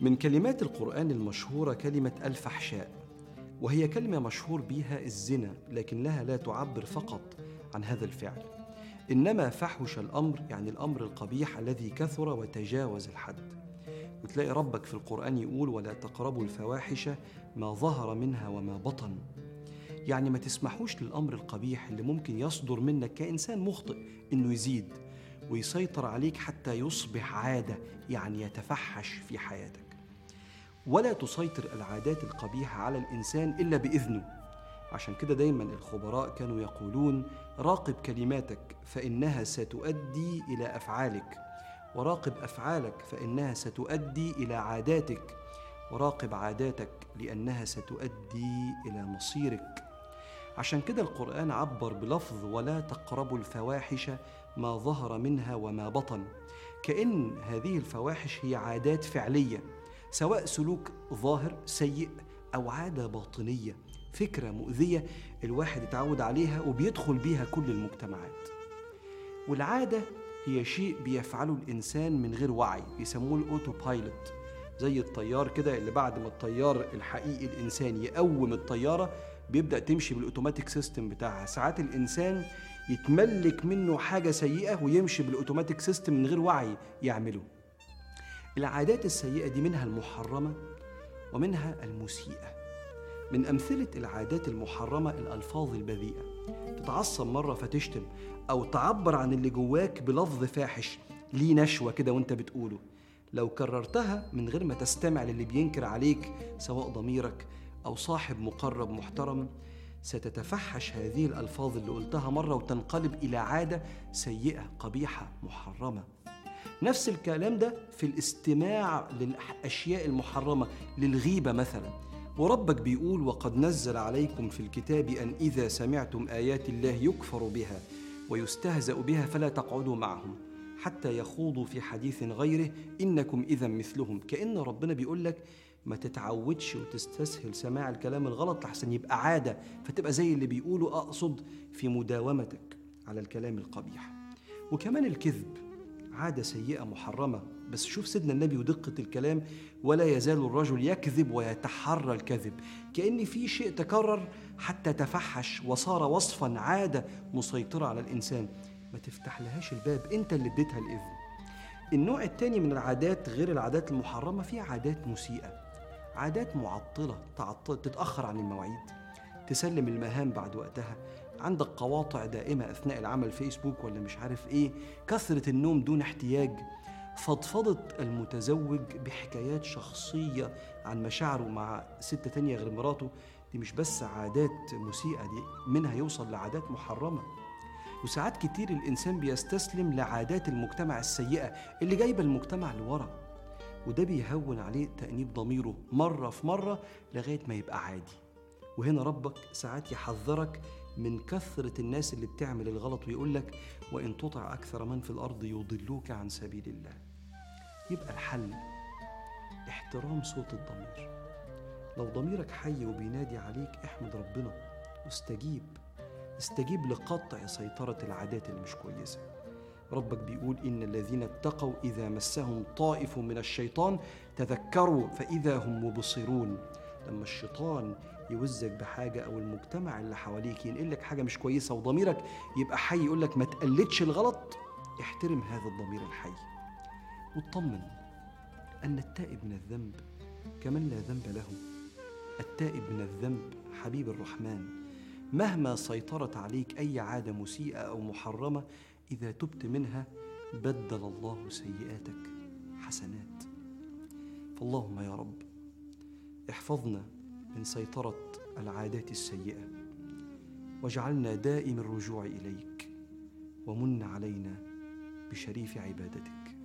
من كلمات القرآن المشهورة كلمة الفحشاء وهي كلمة مشهور بها الزنا لكنها لا تعبر فقط عن هذا الفعل. إنما فحش الأمر يعني الأمر القبيح الذي كثر وتجاوز الحد. وتلاقي ربك في القرآن يقول ولا تقربوا الفواحش ما ظهر منها وما بطن. يعني ما تسمحوش للأمر القبيح اللي ممكن يصدر منك كإنسان مخطئ إنه يزيد. ويسيطر عليك حتى يصبح عادة يعني يتفحش في حياتك. ولا تسيطر العادات القبيحة على الإنسان إلا بإذنه. عشان كده دايما الخبراء كانوا يقولون راقب كلماتك فإنها ستؤدي إلى أفعالك. وراقب أفعالك فإنها ستؤدي إلى عاداتك. وراقب عاداتك لأنها ستؤدي إلى مصيرك. عشان كده القرآن عبر بلفظ ولا تقربوا الفواحش ما ظهر منها وما بطن. كأن هذه الفواحش هي عادات فعلية سواء سلوك ظاهر سيء أو عادة باطنية فكرة مؤذية الواحد اتعود عليها وبيدخل بيها كل المجتمعات. والعادة هي شيء بيفعله الإنسان من غير وعي بيسموه الأوتو بايلوت زي الطيار كده اللي بعد ما الطيار الحقيقي الإنسان يقوم الطيارة بيبدأ تمشي بال automatic system بتاعها. ساعات الإنسان يتملك منه حاجة سيئة ويمشي بال automatic system من غير وعي يعمله. العادات السيئة دي منها المحرمة ومنها المسيئة. من أمثلة العادات المحرمة الألفاظ البذيئة. تتعصب مرة فتشتم أو تعبر عن اللي جواك بلفظ فاحش ليه نشوة كده وانت بتقوله. لو كررتها من غير ما تستمع للي بينكر عليك سواء ضميرك أو صاحب مقرب محترم ستتفحش هذه الألفاظ اللي قلتها مرة وتنقلب إلى عادة سيئة قبيحة محرمة. نفس الكلام ده في الاستماع للأشياء المحرمة للغيبة مثلا. وربك بيقول وقد نزل عليكم في الكتاب أن إذا سمعتم آيات الله يكفر بها ويستهزأ بها فلا تقعدوا معهم. حتى يخوضوا في حديث غيره إنكم إذا مثلهم. كأن ربنا بيقول لك ما تتعودش وتستسهل سماع الكلام الغلط لحسن يبقى عادة فتبقى زي اللي بيقولوا أقصد في مداومتك على الكلام القبيح. وكمان الكذب عادة سيئة محرمة. بس شوف سيدنا النبي ودقة الكلام ولا يزال الرجل يكذب ويتحرى الكذب. كأن في شيء تكرر حتى تفحش وصار وصفا عادة مسيطرة على الإنسان. ما تفتح لهاش الباب أنت اللي اديتها الإذن. النوع الثاني من العادات غير العادات المحرمة في عادات مسيئة. عادات معطلة تعطل تتأخر عن المواعيد تسلم المهام بعد وقتها. عندك قواطع دائمة أثناء العمل فيسبوك ولا مش عارف إيه كثرة النوم دون احتياج. فضفضة المتزوج بحكايات شخصية عن مشاعره مع ست تانية غير مراته. دي مش بس عادات مسيئة دي منها يوصل لعادات محرمة. وساعات كتير الإنسان بيستسلم لعادات المجتمع السيئة اللي جايبة المجتمع لورا. وده بيهون عليه تأنيب ضميره مرة في مرة لغاية ما يبقى عادي. وهنا ربك ساعات يحذرك من كثرة الناس اللي بتعمل الغلط ويقول لك وإن تطع أكثر من في الأرض يضلوك عن سبيل الله. يبقى الحل احترام صوت الضمير. لو ضميرك حي وبينادي عليك احمد ربنا واستجيب. استجيب لقطع سيطرة العادات اللي مش كويسة ربك بيقول إن الذين اتقوا إذا مسهم طائف من الشيطان تذكروا فإذا هم مبصرون. لما الشيطان يوزك بحاجة أو المجتمع اللي حواليك ينقل لك حاجة مش كويسة وضميرك يبقى حي يقول لك ما تقلدش الغلط احترم هذا الضمير الحي. واطمن أن التائب من الذنب كمن لا ذنب له. التائب من الذنب حبيب الرحمن. مهما سيطرت عليك أي عادة مسيئة أو محرمة إذا تبت منها بدل الله سيئاتك حسنات. فاللهم يا رب احفظنا من سيطرة العادات السيئة واجعلنا دائم الرجوع إليك ومن علينا بشريف عبادتك.